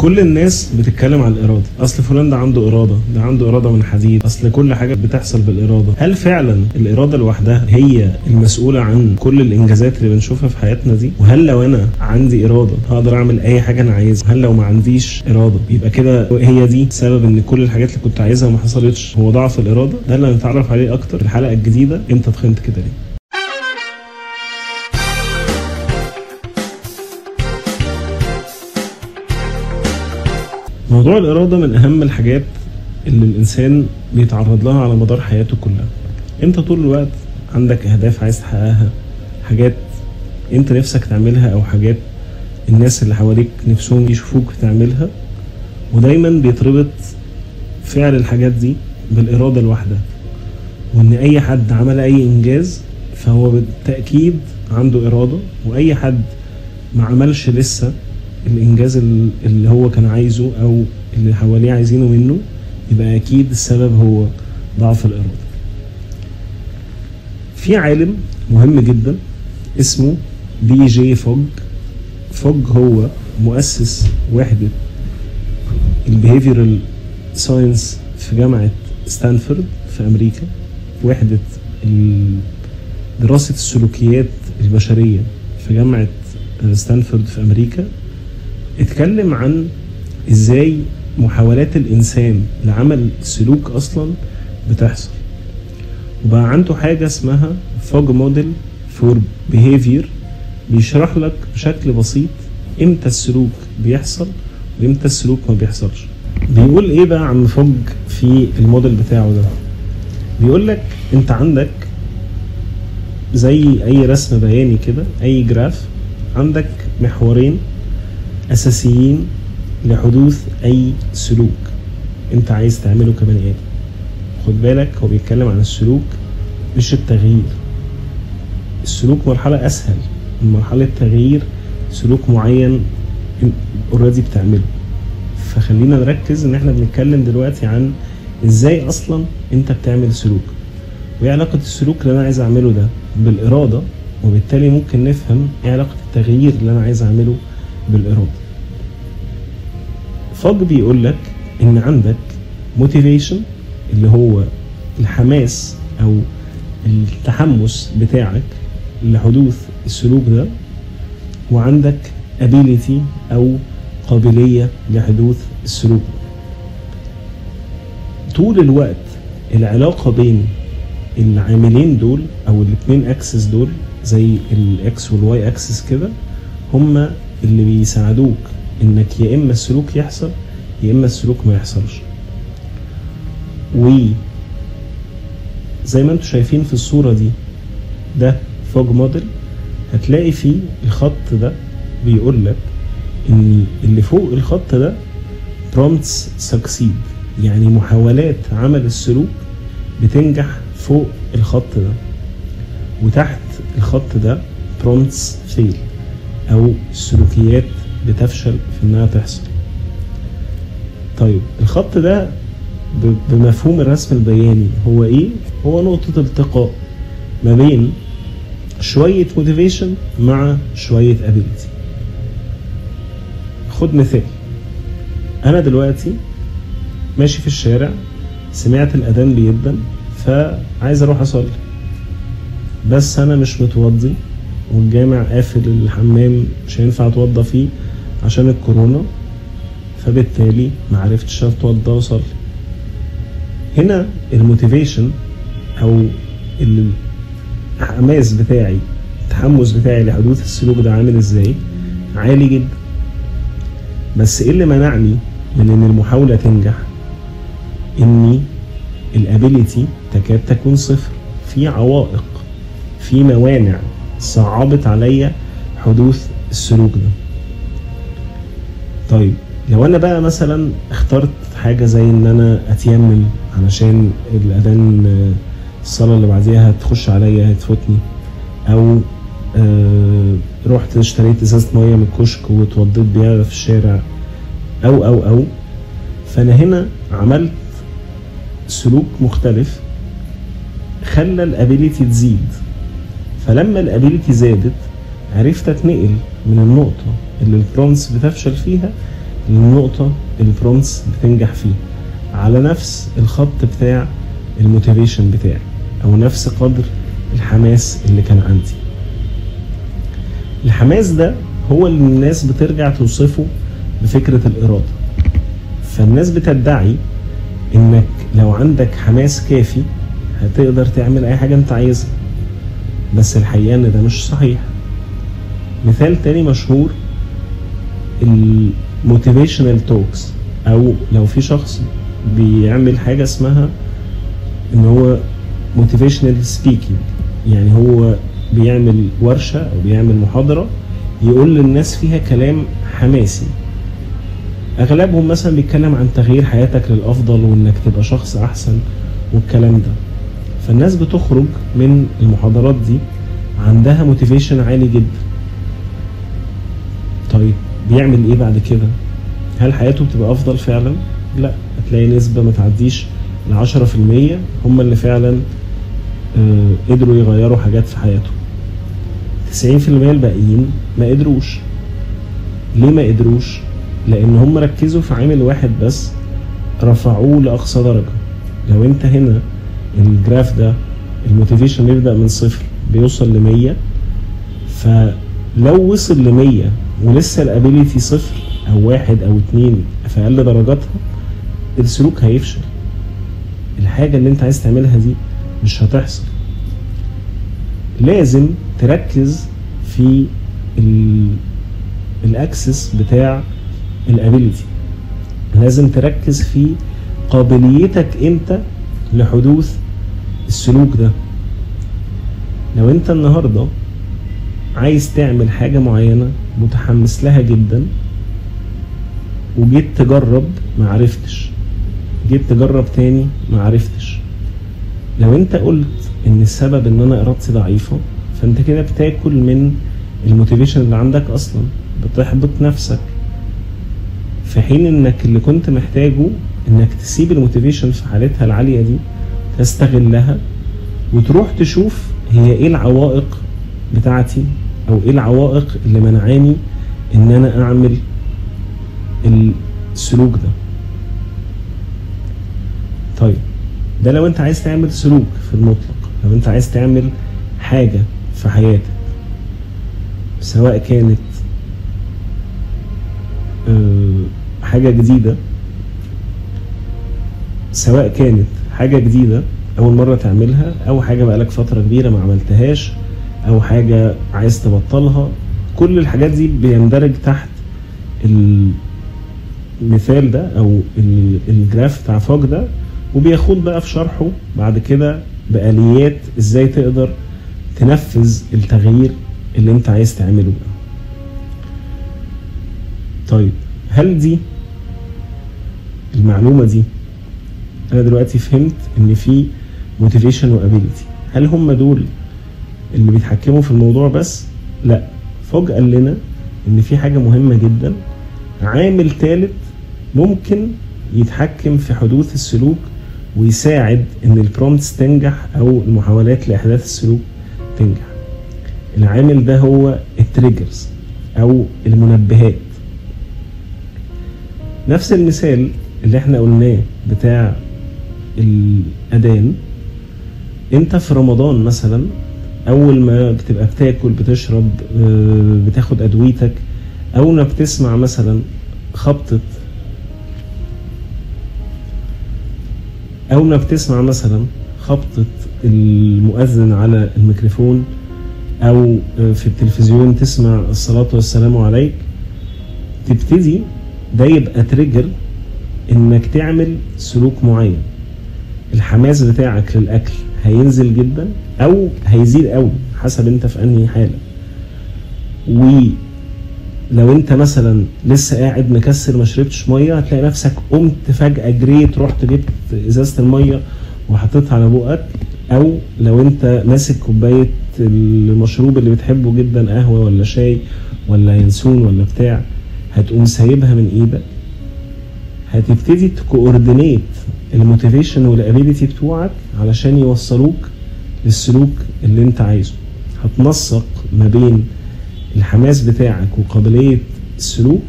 كل الناس بتتكلم عن الإرادة. أصل فلان ده عنده إرادة ده عنده إرادة من حديد أصل كل حاجة بتحصل بالإرادة. هل فعلا الإرادة لوحدها هي المسؤولة عن كل الإنجازات اللي بنشوفها في حياتنا دي؟ وهل لو أنا عندي إرادة هقدر أعمل أي حاجة أنا عايزها؟ هل لو ما عنديش إرادة يبقى كده هي دي سبب إن كل الحاجات اللي كنت عايزها ما حصلتش هو ضعف الإرادة؟ ده اللي هنتعرف عليه أكتر في الحلقة الجديدة. انت تخنت كده ليه؟ موضوع الإرادة من أهم الحاجات اللي الإنسان بيتعرض لها على مدار حياته كلها. أنت طول الوقت عندك أهداف عايز تحققها حاجات أنت نفسك تعملها أو حاجات الناس اللي حواليك نفسهم يشوفوك بتعملها ودايما بيتربط فعل الحاجات دي بالإرادة الواحدة وإن أي حد عمل أي إنجاز فهو بالتأكيد عنده إرادة وأي حد ما عملش لسه الإنجاز اللي هو كان عايزه أو اللي حواليه عايزينه منه يبقى أكيد السبب هو ضعف الإرادة. في عالم مهم جدا اسمه BJ Fogg Fogg هو مؤسس وحدة ال behavioral science في جامعة ستانفورد في أمريكا وحدة دراسة السلوكيات البشرية في جامعة ستانفورد في أمريكا. اتكلم عن إزاي محاولات الإنسان لعمل سلوك أصلا بتحصل. وبقى عنده حاجة اسمها Fogg model for behavior بيشرح لك بشكل بسيط إمتى السلوك بيحصل وإمتى السلوك ما بيحصلش. بيقول إيه بقى عم Fogg في الموديل بتاعه ده؟ بيقول لك أنت عندك زي أي رسم بياني كده أي graph عندك محورين أساسيين لحدوث أي سلوك. أنت عايز تعمله كبني آدم. خد بالك هو بيتكلم عن السلوك مش التغيير. السلوك مرحلة أسهل. من مرحلة تغيير سلوك معين already بتعمله. فخلينا نركز إن إحنا بنتكلم دلوقتي عن إزاي أصلا أنت بتعمل سلوك. وإيه علاقة السلوك اللي أنا عايز أعمله ده؟ بالإرادة وبالتالي ممكن نفهم إيه علاقة التغيير اللي أنا عايز أعمله بالإرادة. Fogg بيقول لك إن عندك motivation اللي هو الحماس أو التحمس بتاعك لحدوث السلوك ده وعندك ability أو قابلية لحدوث السلوك طول الوقت العلاقة بين العاملين دول أو الاثنين axes دول زي الاكس والواي اكسس كده هما اللي بيساعدوك إنك يا إما السلوك يحصل يا إما السلوك ما يحصلش. و زي ما أنتم شايفين في الصورة دي ده فوج موديل هتلاقي فيه الخط ده بيقول لك إن اللي فوق الخط ده prompts succeed يعني محاولات عمل السلوك بتنجح فوق الخط ده. وتحت الخط ده prompts fail أو السلوكيات بتفشل في إنها تحصل. طيب الخط ده بمفهوم الرسم البياني هو إيه؟ هو نقطة التقاء ما بين شوية motivation مع شوية ability خد مثال. أنا دلوقتي ماشي في الشارع سمعت الأذان بيدن فعايز أروح أصلي. بس أنا مش متوضي والجامع قافل الحمام مش هينفع أتوضى فيه. عشان الكورونا فبالتالي ما عرفتش أتوضى وأصلي. هنا ال motivation أو الحماس بتاعي التحمس بتاعي لحدوث السلوك ده عامل إزاي؟ عالي جدا. بس إيه اللي منعني من إن المحاولة تنجح؟ اني ال ability تكاد تكون صفر. في عوائق في موانع صعبت عليا حدوث السلوك ده. طيب لو أنا بقى مثلا اخترت حاجة زي إن أنا أتيمم علشان الأذان الصلاة اللي بعديها هتخش عليا هتفوتني أو آه رحت اشتريت إزازة مية من الكشك واتوضيت بيها في الشارع أو أو أو فأنا هنا عملت سلوك مختلف خلى ال ability تزيد. فلما ال ability زادت عرفت أتنقل من النقطة اللي ال prompts بتفشل فيها للنقطة اللي ال prompts بتنجح فيها. على نفس الخط بتاع ال motivation بتاعي أو نفس قدر الحماس اللي كان عندي. الحماس ده هو اللي الناس بترجع توصفه بفكرة الإرادة. فالناس بتدعي إنك لو عندك حماس كافي هتقدر تعمل أي حاجة أنت عايزها. بس الحقيقة إن ده مش صحيح. مثال تاني مشهور ال motivational talks أو لو في شخص بيعمل حاجة اسمها إن هو motivational speaking يعني هو بيعمل ورشة أو بيعمل محاضرة يقول للناس فيها كلام حماسي. أغلبهم مثلا بيتكلم عن تغيير حياتك للأفضل وإنك تبقى شخص أحسن والكلام ده. فالناس بتخرج من المحاضرات دي عندها موتيفيشن عالي جدا. طيب بيعمل إيه بعد كده؟ هل حياته بتبقى أفضل فعلا؟ لا هتلاقي نسبة ما تعديش ل 10% هم اللي فعلا آه، قدروا يغيروا حاجات في حياته. 90% الباقيين ما قدروش. ليه ما قدروش؟ لأن هم ركزوا في عامل واحد بس رفعوه لأقصى درجة. لو أنت هنا ال graph ده ال motivation يبدا من صفر بيوصل ل 100 فلو وصل ل 100 ولسه ال ability صفر أو واحد أو اتنين في أقل درجاتها السلوك هيفشل. الحاجة اللي أنت عايز تعملها دي مش هتحصل. لازم تركز في الأكسس بتاع الأبيليتي. لازم تركز في قابليتك أنت لحدوث السلوك ده. لو أنت النهارده عايز تعمل حاجة معينة متحمس لها جدا وجيت تجرب ما عرفتش. جيت تجرب تاني ما عرفتش. لو انت قلت إن السبب إن أنا إرادتي ضعيفة فأنت كده بتاكل من ال motivation اللي عندك أصلا. بتحبط نفسك. في حين إنك اللي كنت محتاجه إنك تسيب ال motivation في حالتها العالية دي تستغلها وتروح تشوف هي إيه العوائق بتاعتي أو إيه العوائق اللي منعاني إن أنا أعمل السلوك ده. طيب ده لو أنت عايز تعمل سلوك في المطلق لو أنت عايز تعمل حاجة في حياتك سواء كانت آه، حاجة جديدة سواء كانت حاجة جديدة أول مرة تعملها أو حاجة بقالك فترة كبيرة ما عملتهاش أو حاجة عايز تبطلها كل الحاجات دي بيندرج تحت المثال ده أو الجراف بتاع فوق ده وبياخد بقى في شرحه بعد كده بآليات إزاي تقدر تنفذ التغيير اللي أنت عايز تعمله ده طيب هل دي المعلومة دي؟ أنا دلوقتي فهمت إن في motivation و ability هل هم دول اللي بيتحكموا في الموضوع بس لا. فوج قال لنا إن في حاجة مهمة جدا. عامل ثالث ممكن يتحكم في حدوث السلوك ويساعد إن ال prompts تنجح أو المحاولات لإحداث السلوك تنجح. العامل ده هو ال triggers أو المنبهات. نفس المثال اللي إحنا قلناه بتاع الأذان. أنت في رمضان مثلا أول ما بتبقى بتاكل بتشرب آه، بتاخد أدويتك اول ما بتسمع مثلا خبطة اول ما بتسمع مثلا خبطة المؤذن على الميكروفون أو آه، في التلفزيون تسمع الصلاة والسلام عليك تبتدي ده يبقى تريجر إنك تعمل سلوك معين. الحماس بتاعك للأكل. هينزل جدا أو هيزيد قوي حسب أنت في أنهي حالة. ولو أنت مثلا لسه قاعد مكسر ما شربتش مية هتلاقي نفسك قمت فجأة جريت رحت جبت إزازة المية وحطيتها على بقك. أو لو أنت ماسك كوباية المشروب اللي بتحبه جدا قهوة ولا شاي ولا ينسون ولا بتاع هتقوم سايبها من إيدك. هتبتدي ت coordinate ال motivation وال ability بتوعك علشان يوصلوك للسلوك اللي انت عايزه. هتنسق ما بين الحماس بتاعك وقابلية السلوك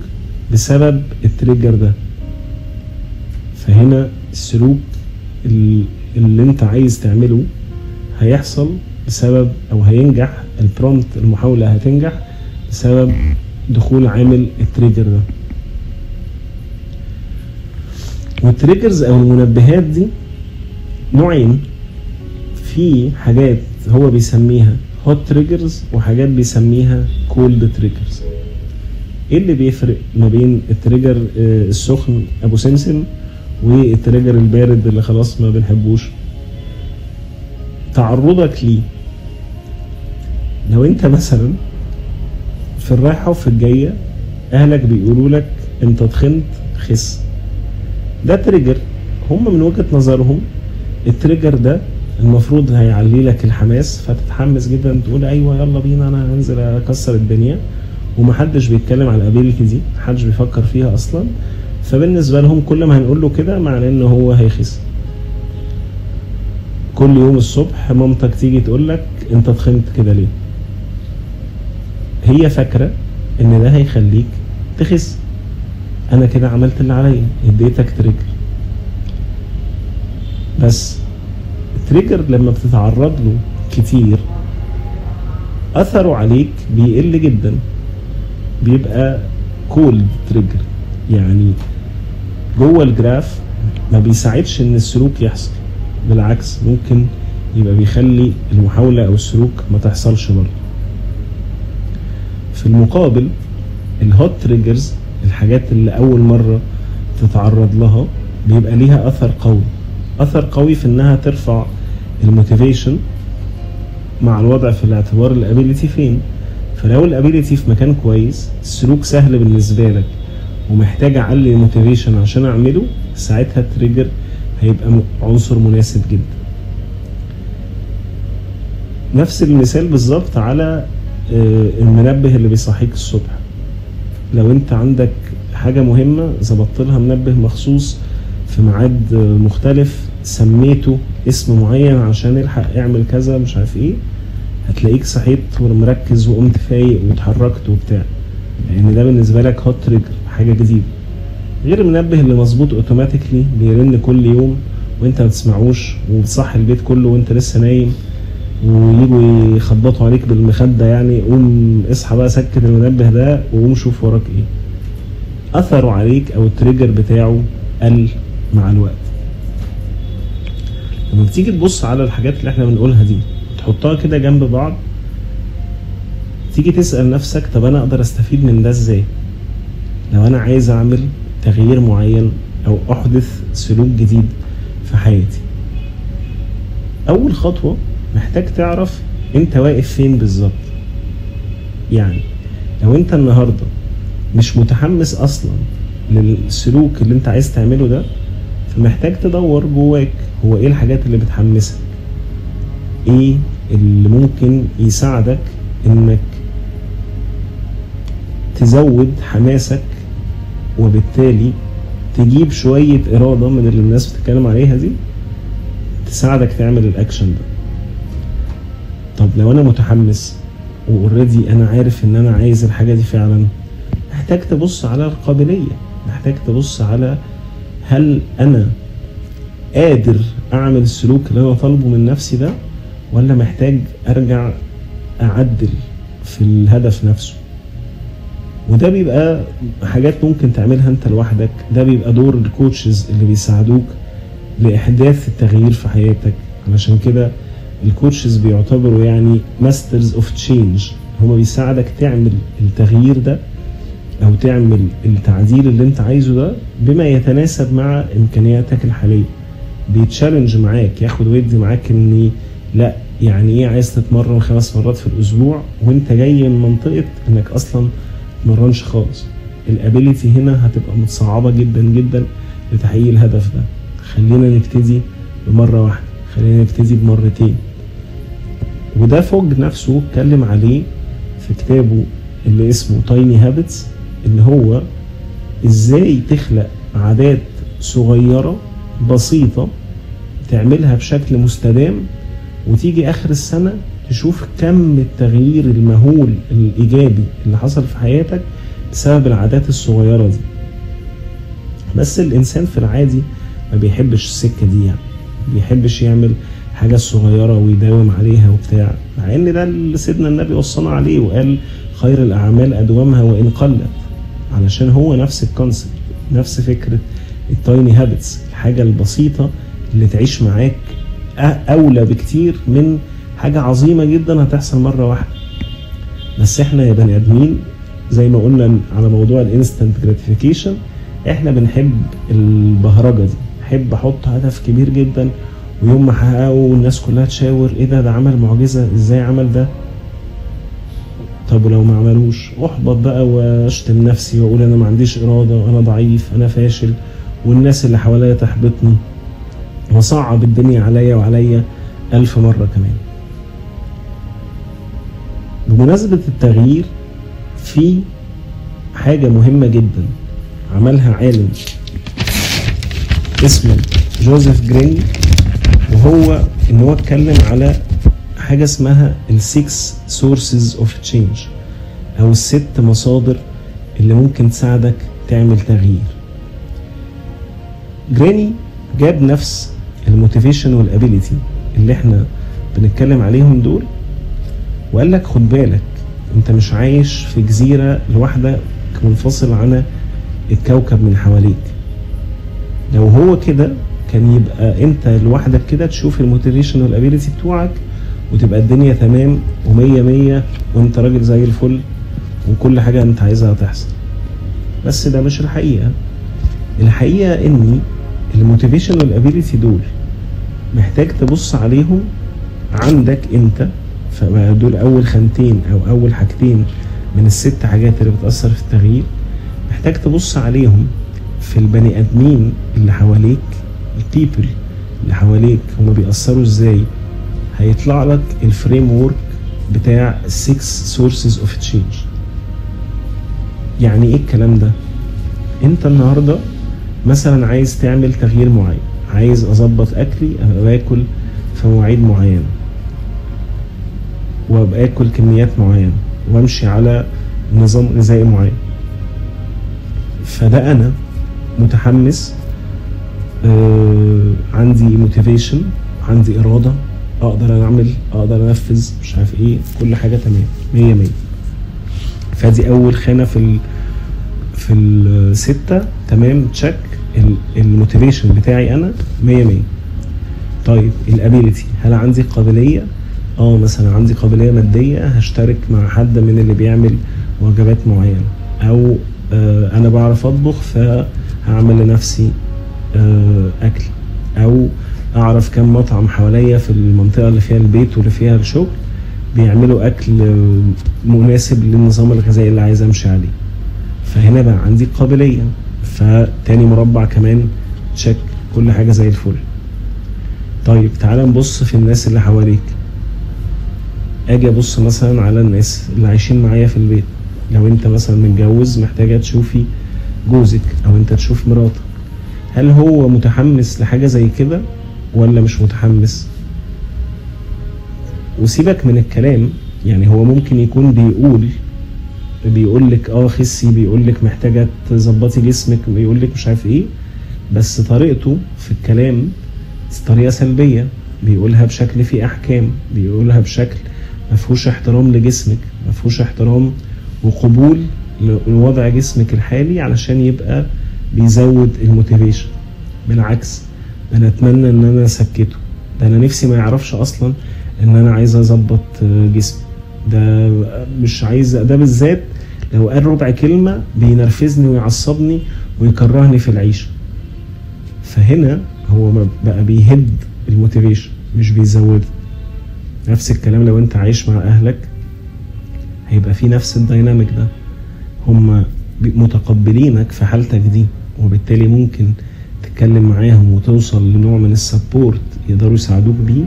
بسبب ال trigger ده. فهنا السلوك اللي انت عايز تعمله هيحصل بسبب أو هينجح ال prompt المحاولة هتنجح بسبب دخول عامل ال trigger ده. وال triggers أو المنبهات دي نوعين. في حاجات هو بيسميها hot triggers وحاجات بيسميها cold triggers إيه اللي بيفرق ما بين ال trigger آه، السخن أبو سمسم وال trigger البارد اللي خلاص ما بنحبوش؟ تعرضك ليه؟ لو أنت مثلا في الرايحة وفي الجاية أهلك بيقولوا لك أنت تخنت خس. ده trigger هم من وجهة نظرهم ال trigger ده المفروض هيعلي لك الحماس فتتحمس جدا تقول أيوه يلا بينا أنا هنزل أكسر الدنيا. ومحدش بيتكلم على ال ability دي محدش بيفكر فيها أصلا. فبالنسبة لهم كل ما هنقول له كده معناه إن هو هيخس. كل يوم الصبح مامتك تيجي تقول لك أنت تخنت كده ليه؟ هي فاكرة إن ده هيخليك تخس. أنا كده عملت اللي عليا اديتك trigger بس ال trigger لما بتتعرض له كتير أثره عليك بيقل جدا. بيبقى cold trigger يعني جوه ال graph ما بيساعدش إن السلوك يحصل. بالعكس ممكن يبقى بيخلي المحاولة أو السلوك ما تحصلش برضه. في المقابل ال hot triggers الحاجات اللي أول مرة تتعرض لها بيبقى ليها أثر قوي. أثر قوي في إنها ترفع ال motivation مع الوضع في الاعتبار ال ability فين؟ فلو ال ability في مكان كويس السلوك سهل بالنسبة لك ومحتاج أعلي ال motivation عشان أعمله ساعتها ال trigger هيبقى عنصر مناسب جدا. نفس المثال بالظبط على آه، المنبه اللي بيصحيك الصبح. لو انت عندك حاجة مهمة ظبطت لها منبه مخصوص في ميعاد مختلف سميته اسم معين عشان يلحق يعمل كذا مش عارف إيه هتلاقيك صحيت ومركز وقمت فايق واتحركت وبتاع. لأن ده بالنسبة لك hot trigger حاجة جديدة. غير المنبه اللي مظبوط automatically بيرن كل يوم وانت ما تسمعوش وبتصحي البيت كله وانت لسه نايم. ويجوا يخبطوا عليك بالمخدة يعني قوم اصحى بقى سكت المنبه ده وقوم شوف وراك إيه. أثره عليك أو ال trigger بتاعه قل مع الوقت. لما بتيجي تبص على الحاجات اللي إحنا بنقولها دي تحطها كده جنب بعض تيجي تسأل نفسك طب أنا أقدر أستفيد من ده إزاي؟ لو أنا عايز أعمل تغيير معين أو أحدث سلوك جديد في حياتي. أول خطوة محتاج تعرف انت واقف فين بالظبط. يعني لو انت النهاردة مش متحمس أصلا للسلوك اللي انت عايز تعمله ده فمحتاج تدور جواك هو إيه الحاجات اللي بتحمسك. إيه اللي ممكن يساعدك انك تزود حماسك وبالتالي تجيب شوية إرادة من اللي الناس بتتكلم عليها دي تساعدك تعمل الأكشن ده. طب لو أنا متحمس وأوريدي أنا عارف إن أنا عايز الحاجة دي فعلا محتاج تبص على القابلية محتاج تبص على هل أنا قادر أعمل السلوك اللي أنا طالبه من نفسي ده ولا محتاج أرجع أعدل في الهدف نفسه. وده بيبقى حاجات ممكن تعملها أنت لوحدك ده بيبقى دور ال coaches اللي بيساعدوك لإحداث التغيير في حياتك. علشان كده ال coaches بيعتبروا يعني masters of change هما بيساعدك تعمل التغيير ده أو تعمل التعديل اللي أنت عايزه ده بما يتناسب مع إمكانياتك الحالية. بي challenge معاك ياخد ويدي معاك ان لأ يعني إيه عايز تتمرن خمس مرات في الأسبوع وأنت جاي من منطقة إنك أصلا تتمرنش خالص. ال ability هنا هتبقى متصعبة جدا جدا لتحقيق الهدف ده. خلينا نبتدي بمرة واحدة. خلينا نبتدي بمرتين. وده Fogg نفسه اتكلم عليه في كتابه اللي اسمه تايني هابتس اللي هو إزاي تخلق عادات صغيرة بسيطة تعملها بشكل مستدام وتيجي آخر السنة تشوف كم التغيير المهول الإيجابي اللي حصل في حياتك بسبب العادات الصغيرة دي. بس الإنسان في العادي ما بيحبش السكة دي يعني بيحبش يعمل حاجة صغيرة ويداوم عليها وبتاع مع إن ده اللي سيدنا النبي وصانا عليه وقال خير الأعمال أدومها وإن قل علشان هو نفس ال concept نفس فكرة ال tiny habits الحاجة البسيطة اللي تعيش معاك أولى بكتير من حاجة عظيمة جدا هتحصل مرة واحدة. بس إحنا يا بني آدمين زي ما قلنا على موضوع ال instant gratification إحنا بنحب البهرجة دي بحب أحط هدف كبير جدا ويوم ما احققه والناس كلها تشاور إيه ده؟ ده عمل معجزة إزاي عمل ده؟ طب ولو ما عملوش؟ أحبط بقى وأشتم نفسي وأقول أنا ما عنديش إرادة وأنا ضعيف أنا فاشل والناس اللي حواليا تحبطني. وصعب الدنيا عليا وعليا ألف مرة كمان. بمناسبة التغيير في حاجة مهمة جدا عملها عالم. اسمه جوزيف جرين. وهو إن هو اتكلم على حاجة اسمها ال six sources of change أو الست مصادر اللي ممكن تساعدك تعمل تغيير. Grenny جاب نفس ال motivation وال ability اللي إحنا بنتكلم عليهم دول وقال لك خد بالك أنت مش عايش في جزيرة لوحدك منفصل عن الكوكب من حواليك. لو هو كده كان يبقى انت لوحدك كده تشوف ال motivation وال ability بتوعك وتبقى الدنيا تمام ومية مية وإنت راجل زي الفل وكل حاجة إنت عايزها تحصل. بس ده مش الحقيقة. الحقيقة إني ال motivation وال ability دول محتاج تبص عليهم عندك إنت. فدول أول خانتين أو أول حاجتين من الست حاجات اللي بتأثر في التغيير. محتاج تبص عليهم في البني آدمين اللي حواليك. ال people اللي حواليك هما بيأثروا إزاي؟ هيطلع لك ال framework بتاع 6 sources of change يعني إيه الكلام ده؟ أنت النهارده مثلا عايز تعمل تغيير معين عايز أظبط أكلي أبقى باكل في مواعيد معينة. وأبقى كميات معينة وأمشي على نظام غذائي معين. فده أنا متحمس عندي motivation عندي إرادة أقدر أعمل أقدر أنفذ مش عارف إيه كل حاجة تمام مية مية. فدي أول خانة في ال في الستة تمام check ال motivation بتاعي أنا مية مية. طيب ال ability هل عندي قابلية؟ آه مثلا عندي قابلية مادية هشترك مع حد من اللي بيعمل وجبات معينة. أو آه أنا بعرف أطبخ فهعمل لنفسي آه أكل أو أعرف كم مطعم حواليا في المنطقة اللي فيها البيت واللي فيها الشغل بيعملوا أكل مناسب للنظام الغذائي اللي عايز أمشي عليه. فهنا بقى عندي قابلية فتاني مربع كمان تشيك كل حاجة زي الفل. طيب تعال نبص في الناس اللي حواليك. أجي أبص مثلا على الناس اللي عايشين معايا في البيت. لو أنت مثلا متجوز محتاجة تشوفي جوزك أو أنت تشوف مراتك. هل هو متحمس لحاجة زي كده ولا مش متحمس؟ وسيبك من الكلام يعني هو ممكن يكون بيقول بيقول لك آه خسي بيقول لك محتاجة تظبطي جسمك بيقول لك مش عارف إيه بس طريقته في الكلام طريقة سلبية بيقولها بشكل فيه أحكام بيقولها بشكل ما فيهوش احترام لجسمك ما فيهوش احترام وقبول لوضع جسمك الحالي علشان يبقى بيزود الموتيفيشن. بالعكس أنا أتمنى إن أنا اسكته ده أنا نفسي ما يعرفش أصلا إن أنا عايز أظبط جسمي. ده مش عايز ده بالذات لو قال ربع كلمة بينرفزني ويعصبني ويكرهني في العيشة. فهنا هو بقى بيهد ال motivation مش بيزوده. نفس الكلام لو أنت عايش مع أهلك هيبقى في نفس ال dynamic ده. هم متقبلينك في حالتك دي وبالتالي ممكن تتكلم معاهم وتوصل لنوع من ال support يقدروا يساعدوك بيه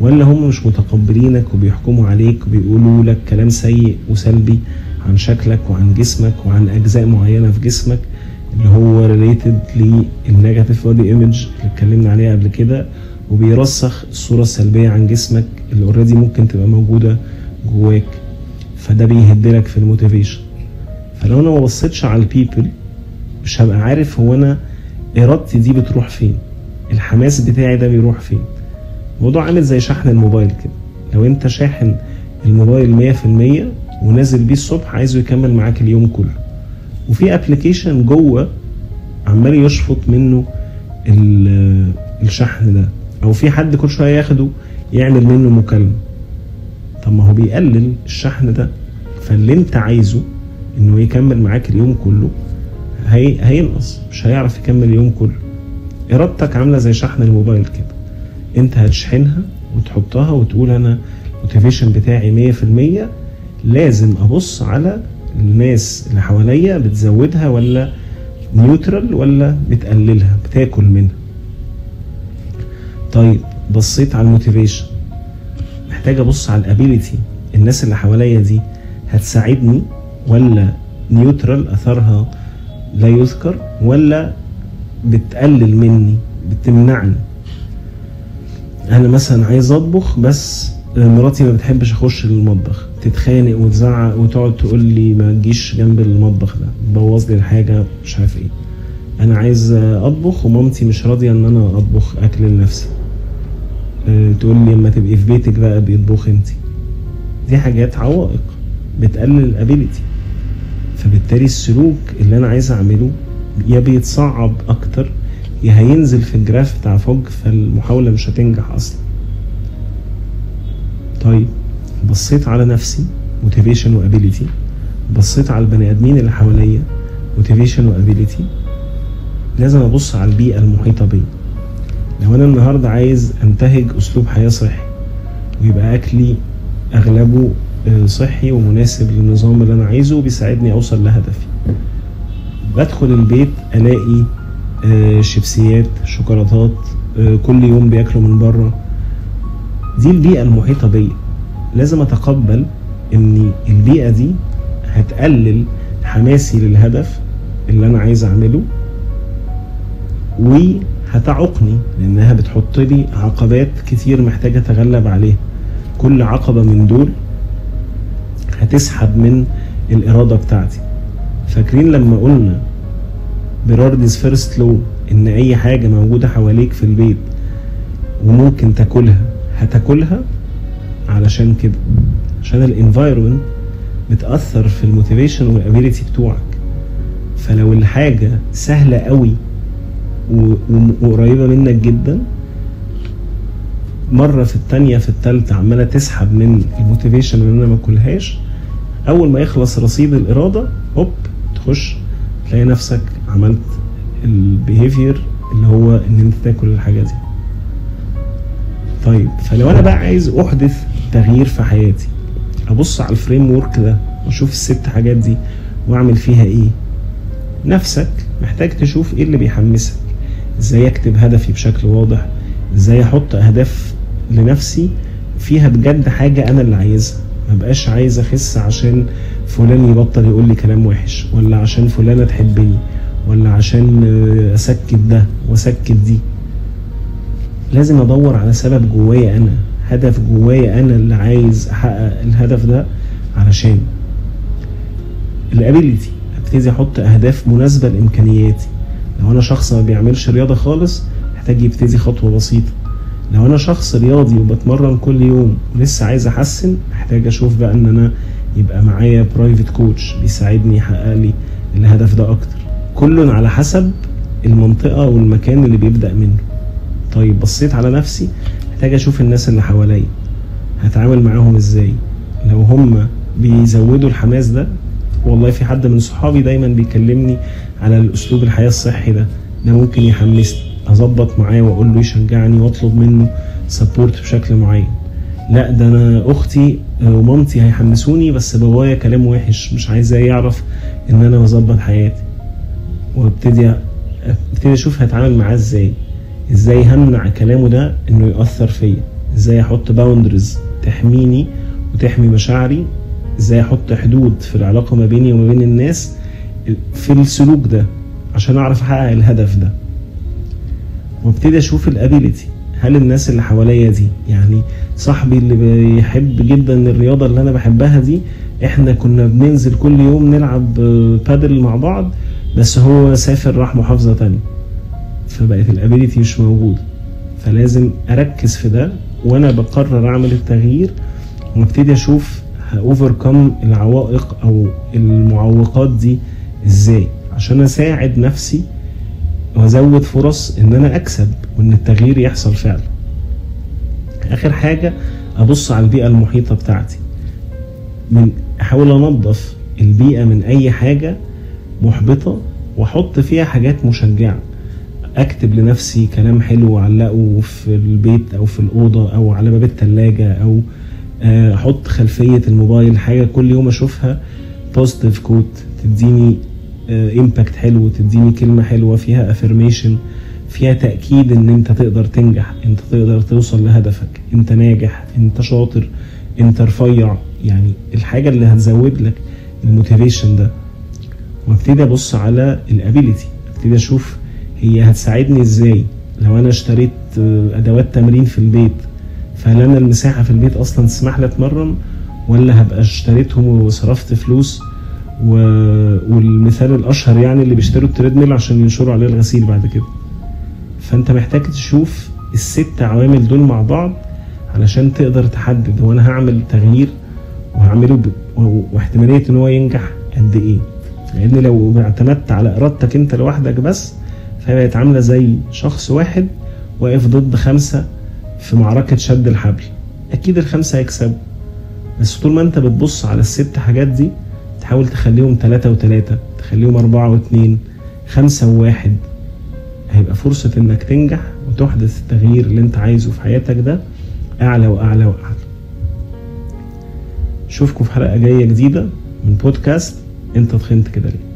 ولا هم مش متقبلينك وبيحكموا عليك وبيقولوا لك كلام سيء وسلبي عن شكلك وعن جسمك وعن أجزاء معينة في جسمك اللي هو related لل negative body image اللي اتكلمنا عليها قبل كده وبيرسخ الصورة السلبية عن جسمك اللي already ممكن تبقى موجودة جواك. فده بيهدلك في ال motivation. فلو أنا ما بصيتش على ال people مش هبقى عارف هو أنا إرادتي دي بتروح فين الحماس بتاعي ده بيروح فين. الموضوع عامل زي شحن الموبايل كده. لو أنت شاحن الموبايل مية في المية ونازل بيه الصبح عايزه يكمل معاك اليوم كله. وفي ابلكيشن جوه عمال يشفط منه الشحن ده. أو في حد كل شوية ياخده يعمل منه مكالمة. طب ما هو بيقلل الشحن ده. فاللي أنت عايزه إنه يكمل معاك اليوم كله هي هينقص مش هيعرف يكمل اليوم كله. إرادتك عاملة زي شحن الموبايل كده. أنت هتشحنها وتحطها وتقول أنا ال motivation بتاعي 100% لازم أبص على الناس اللي حواليا بتزودها ولا neutral ولا بتقللها بتاكل منها. طيب بصيت على ال motivation. محتاج أبص على ال ability. الناس اللي حواليا دي هتساعدني ولا neutral أثرها لا يذكر ولا بتقلل مني بتمنعني. أنا مثلا عايز أطبخ بس مراتي ما بتحبش أخش المطبخ. تتخانق وتزعق وتقعد تقول لي ما تجيش جنب المطبخ ده. بوظ لي الحاجة مش عارف إيه. أنا عايز أطبخ ومامتي مش راضية إن أنا أطبخ أكل لنفسي. أه تقول لي لما تبقي في بيتك بقى بيطبخ انت دي حاجات عوائق بتقلل ال ability فبالتالي السلوك اللي أنا عايز أعمله يا بيتصعب أكتر يا هينزل في ال graph بتاع Fogg فالمحاولة مش هتنجح أصلا. طيب بصيت على نفسي motivation و ability بصيت على البني آدمين اللي حواليا motivation و ability لازم أبص على البيئة المحيطة بيا. لو أنا النهاردة عايز أنتهج أسلوب حياة صحي ويبقى أكلي أغلبه صحي ومناسب للنظام اللي أنا عايزه وبيساعدني أوصل لهدفي. بدخل البيت ألاقي شيبسيات شوكولاتات كل يوم بياكلوا من بره. دي البيئة المحيطة بيا. لازم أتقبل إن البيئة دي هتقلل حماسي للهدف اللي أنا عايز أعمله وهتعوقني لأنها بتحط لي عقبات كتير محتاج أتغلب عليها. كل عقبة من دول هتسحب من الإرادة بتاعتي. فاكرين لما قلنا priorities first لو إن أي حاجة موجودة حواليك في البيت وممكن تاكلها هتاكلها؟ علشان كده. عشان ال environment بتأثر في ال motivation وال ability بتوعك. فلو الحاجة سهلة قوي وقريبة منك جدا مرة في التانية في التالتة عمالة تسحب من ال motivation اللي أنا ما أكلهاش. أول ما يخلص رصيد الإرادة هوب تخش تلاقي نفسك عملت ال behavior اللي هو إن أنت تاكل الحاجة دي. طيب فلو أنا بقى عايز أحدث تغيير في حياتي أبص على ال framework ده وأشوف الست حاجات دي وأعمل فيها إيه؟ نفسك محتاج تشوف إيه اللي بيحمسك؟ إزاي أكتب هدفي بشكل واضح؟ إزاي أحط أهداف لنفسي فيها بجد حاجة أنا اللي عايزها. ما بقاش عايز أخس عشان فلان يبطل يقول لي كلام وحش ولا عشان فلانة تحبني ولا عشان أسكت ده وأسكت دي. لازم أدور على سبب جوايا أنا هدف جوايا أنا اللي عايز أحقق الهدف ده علشان ال ability أبتدي أحط أهداف مناسبة لإمكانياتي. لو أنا شخص ما بيعملش رياضة خالص محتاج يبتدي خطوة بسيطة. لو أنا شخص رياضي وبتمرن كل يوم ولسه عايز أحسن محتاج أشوف بقى إن أنا يبقى معايا private coach بيساعدني يحقق لي الهدف ده أكتر. كل على حسب المنطقة والمكان اللي بيبدأ منه. طيب بصيت على نفسي محتاج أشوف الناس اللي حواليا. هتعامل معاهم إزاي؟ لو هم بيزودوا الحماس ده والله في حد من صحابي دايما بيكلمني على الأسلوب الحياة الصحي ده ده ممكن يحمسني. أظبط معاه وأقول له يشجعني وأطلب منه سبورت بشكل معين. لا ده أنا أختي ومامتي هيحمسوني بس بابايا كلام وحش مش عايزاه يعرف إن أنا بظبط حياتي. وأبتدي أبتدي أشوف هتعامل معاه إزاي. إزاي همنع كلامه ده إنه يأثر فيا؟ إزاي أحط boundaries تحميني وتحمي مشاعري؟ إزاي أحط حدود في العلاقة ما بيني وما بين الناس في السلوك ده عشان أعرف أحقق الهدف ده؟ وابتدي أشوف ال ability هل الناس اللي حواليا دي يعني صاحبي اللي بيحب جدا الرياضة اللي أنا بحبها دي إحنا كنا بننزل كل يوم نلعب بادل مع بعض بس هو سافر راح محافظة تانية. فبقت ال ability مش موجوده فلازم أركز في ده وأنا بقرر أعمل التغيير وابتدي أشوف ه overcome العوائق أو المعوقات دي إزاي. عشان أساعد نفسي وازود فرص إن أنا أكسب وإن التغيير يحصل فعلا. آخر حاجة أبص على البيئة المحيطة بتاعتي. من أحاول أنظف البيئة من أي حاجة محبطة وأحط فيها حاجات مشجعة. أكتب لنفسي كلام حلو واعلقه في البيت أو في الأوضة أو على باب الثلاجه أو أحط خلفية الموبايل حاجة كل يوم أشوفها. positive quote تديني impact حلو تديني كلمة حلوة فيها affirmation فيها تأكيد إن أنت تقدر تنجح أنت تقدر توصل لهدفك. أنت ناجح أنت شاطر أنت رفيع. يعني الحاجة اللي هتزود لك ال motivation ده. وابتدي أبص على ال ability ابتدي أشوف هي هتساعدني إزاي. لو أنا اشتريت أدوات تمرين في البيت فهل أنا المساحة في البيت أصلا تسمح لي أتمرن؟ ولا هبقى اشتريتهم وصرفت فلوس؟ و... والمثال الأشهر يعني اللي بيشتروا ال treadmill عشان ينشروا عليه الغسيل بعد كده. فأنت محتاج تشوف الست عوامل دول مع بعض علشان تقدر تحدد هو أنا هعمل تغيير وهعمله ب... واحتمالية إن هو ينجح قد إيه. لأن لو اعتمدت على إرادتك أنت لوحدك بس فهي بقت عاملة زي شخص واحد واقف ضد خمسة في معركة شد الحبل. أكيد الخمسة هيكسبوا. بس طول ما أنت بتبص على الست حاجات دي تحاول تخليهم ثلاثة وثلاثة تخليهم أربعة واثنين خمسة وواحد. هيبقى فرصة إنك تنجح وتحدث التغيير اللي أنت عايزه في حياتك ده أعلى وأعلى وأعلى. أشوفكم في حلقة جاية جديدة من بودكاست أنت تخنت كده ليه.